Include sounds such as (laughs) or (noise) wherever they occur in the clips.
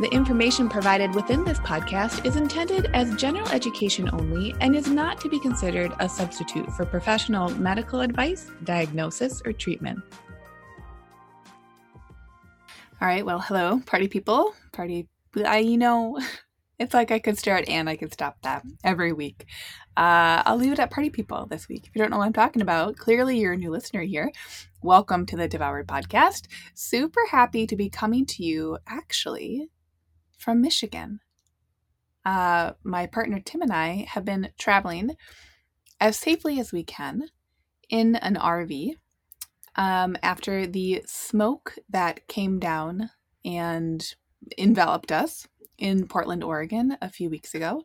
The information provided within this podcast is intended as general education only and is not to be considered a substitute for professional medical advice, diagnosis, or treatment. All right, well, hello, party people. Party, I, you know, (laughs) It's like I could start and I could stop that every week. Uh, I'll leave it at party people this week. If you don't know what I'm talking about, clearly you're a new listener here. Welcome to the Devoured Podcast. Super happy to be coming to you actually from Michigan. Uh, my partner Tim and I have been traveling as safely as we can in an RV um, after the smoke that came down and enveloped us in Portland, Oregon, a few weeks ago,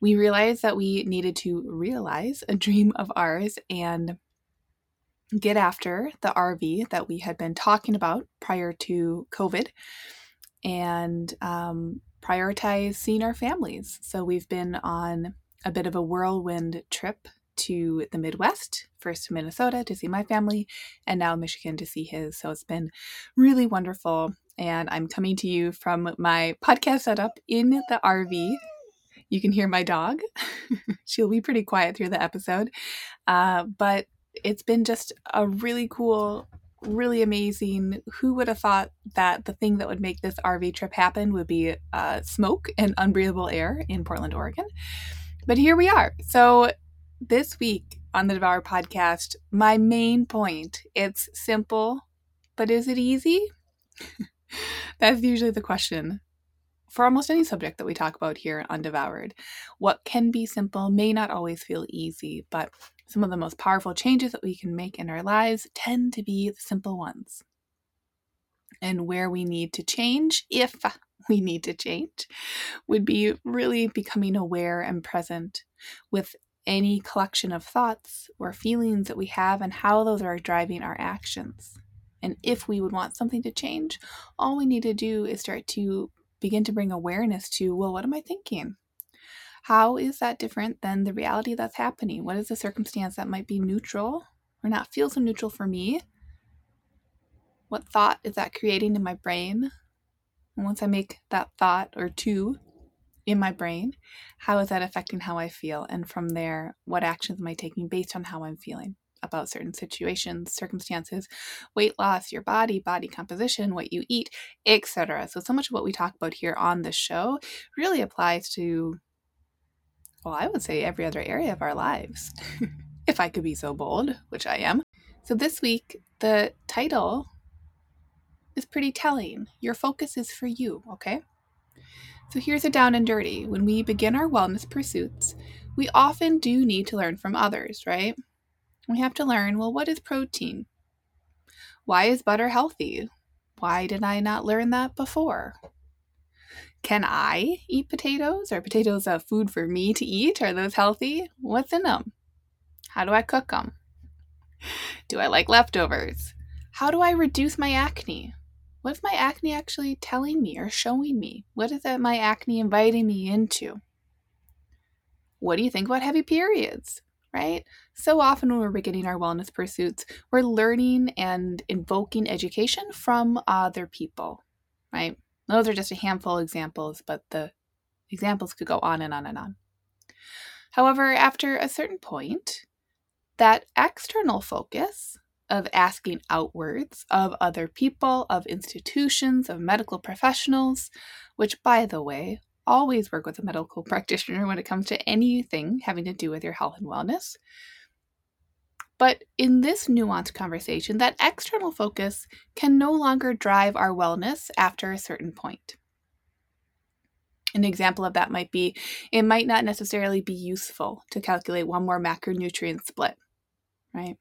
we realized that we needed to realize a dream of ours and get after the RV that we had been talking about prior to COVID and um, prioritize seeing our families. So we've been on a bit of a whirlwind trip to the Midwest, first to Minnesota to see my family, and now Michigan to see his. So it's been really wonderful and I'm coming to you from my podcast setup in the RV. You can hear my dog. (laughs) She'll be pretty quiet through the episode. Uh, but it's been just a really cool, really amazing. Who would have thought that the thing that would make this RV trip happen would be uh, smoke and unbreathable air in Portland, Oregon? But here we are. So this week on the Devour podcast, my main point, it's simple, but is it easy? (laughs) That's usually the question for almost any subject that we talk about here on Devoured. What can be simple may not always feel easy, but some of the most powerful changes that we can make in our lives tend to be the simple ones. And where we need to change, if (laughs) we need to change, would be really becoming aware and present with any collection of thoughts or feelings that we have and how those are driving our actions. And if we would want something to change, all we need to do is start to begin to bring awareness to, well, what am I thinking? How is that different than the reality that's happening? What is the circumstance that might be neutral or not feel so neutral for me? What thought is that creating in my brain? And once I make that thought or two in my brain, how is that affecting how I feel? And from there, what actions am I taking based on how I'm feeling? about certain situations, circumstances, weight loss, your body, body composition, what you eat, etc. So, so much of what we talk about here on the show really applies to, well, I would say every other area of our lives, (laughs) if I could be so bold, which I am. So, this week, the title is pretty telling. Your focus is for you, okay? So, here's a down and dirty. When we begin our wellness pursuits, we often do need to learn from others, right? We have to learn well, what is protein? Why is butter healthy? Why did I not learn that before? Can I eat potatoes? Are potatoes a food for me to eat? Are those healthy? What's in them? How do I cook them? Do I like leftovers? How do I reduce my acne? What is my acne actually telling me or showing me? What is that my acne inviting me into? What do you think about heavy periods? right? So often when we're beginning our wellness pursuits, we're learning and invoking education from other people, right? Those are just a handful of examples, but the examples could go on and on and on. However, after a certain point, that external focus of asking outwards of other people, of institutions, of medical professionals, which, by the way, always work with a medical (laughs) practitioner when it comes to anything having to do with your health and wellness. But in this nuanced conversation, that external focus can no longer drive our wellness after a certain point. An example of that might be it might not necessarily be useful to calculate one more macronutrient split, right?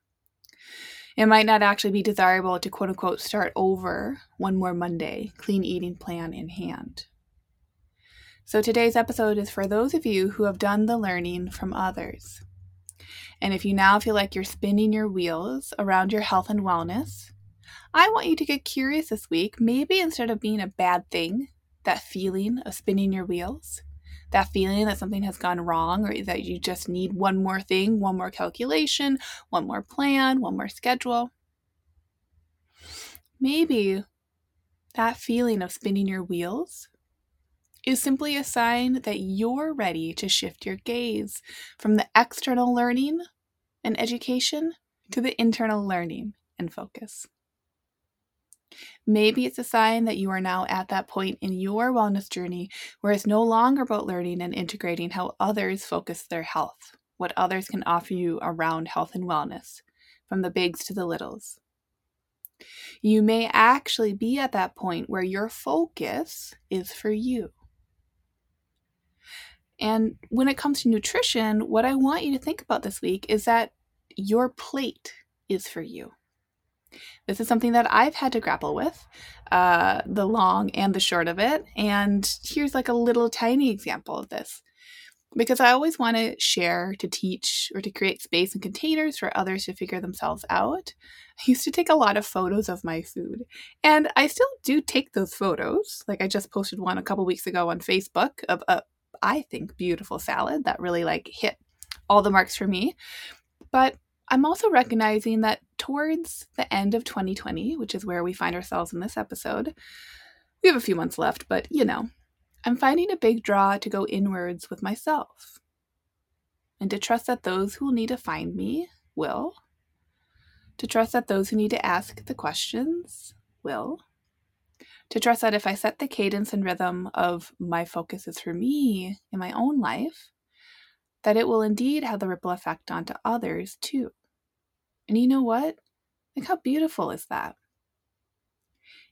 It might not actually be desirable to quote unquote start over one more Monday, clean eating plan in hand. So today's episode is for those of you who have done the learning from others. And if you now feel like you're spinning your wheels around your health and wellness, I want you to get curious this week. Maybe instead of being a bad thing, that feeling of spinning your wheels, that feeling that something has gone wrong or that you just need one more thing, one more calculation, one more plan, one more schedule. Maybe that feeling of spinning your wheels is simply a sign that you're ready to shift your gaze from the external learning and education to the internal learning and focus. Maybe it's a sign that you are now at that point in your wellness journey where it's no longer about learning and integrating how others focus their health, what others can offer you around health and wellness, from the bigs to the littles. You may actually be at that point where your focus is for you. And when it comes to nutrition, what I want you to think about this week is that your plate is for you. This is something that I've had to grapple with, uh, the long and the short of it. And here's like a little tiny example of this. Because I always want to share, to teach, or to create space and containers for others to figure themselves out. I used to take a lot of photos of my food, and I still do take those photos. Like I just posted one a couple weeks ago on Facebook of a, I think, beautiful salad that really like hit all the marks for me. But I'm also recognizing that towards the end of 2020, which is where we find ourselves in this episode, we have a few months left, but you know, I'm finding a big draw to go inwards with myself. And to trust that those who will need to find me will, to trust that those who need to ask the questions will, to trust that if I set the cadence and rhythm of my focus is for me in my own life, that it will indeed have the ripple effect onto others too. And you know what? Like, how beautiful is that?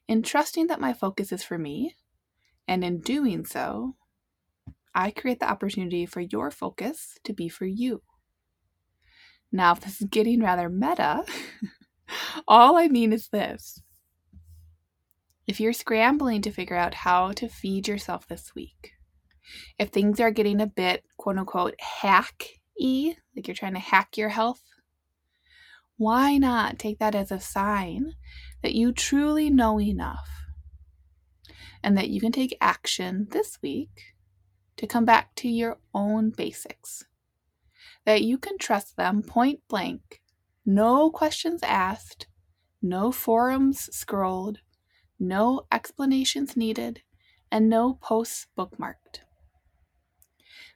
In trusting that my focus is for me, and in doing so, I create the opportunity for your focus to be for you. Now, if this is getting rather meta, (laughs) all I mean is this. If you're scrambling to figure out how to feed yourself this week, if things are getting a bit quote unquote hack y, like you're trying to hack your health, why not take that as a sign that you truly know enough and that you can take action this week to come back to your own basics? That you can trust them point blank, no questions asked, no forums scrolled, no explanations needed, and no posts bookmarked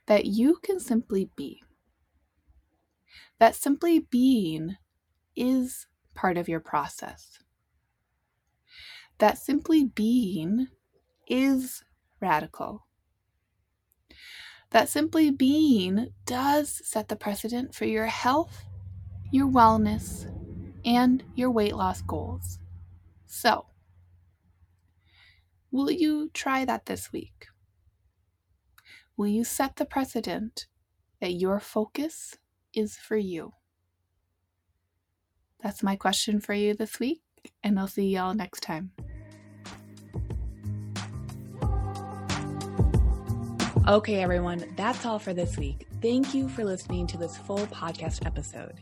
that you can simply be. That simply being is part of your process. That simply being is radical. That simply being does set the precedent for your health, your wellness, and your weight loss goals. So, will you try that this week? Will you set the precedent that your focus is for you? That's my question for you this week, and I'll see y'all next time. Okay, everyone, that's all for this week. Thank you for listening to this full podcast episode.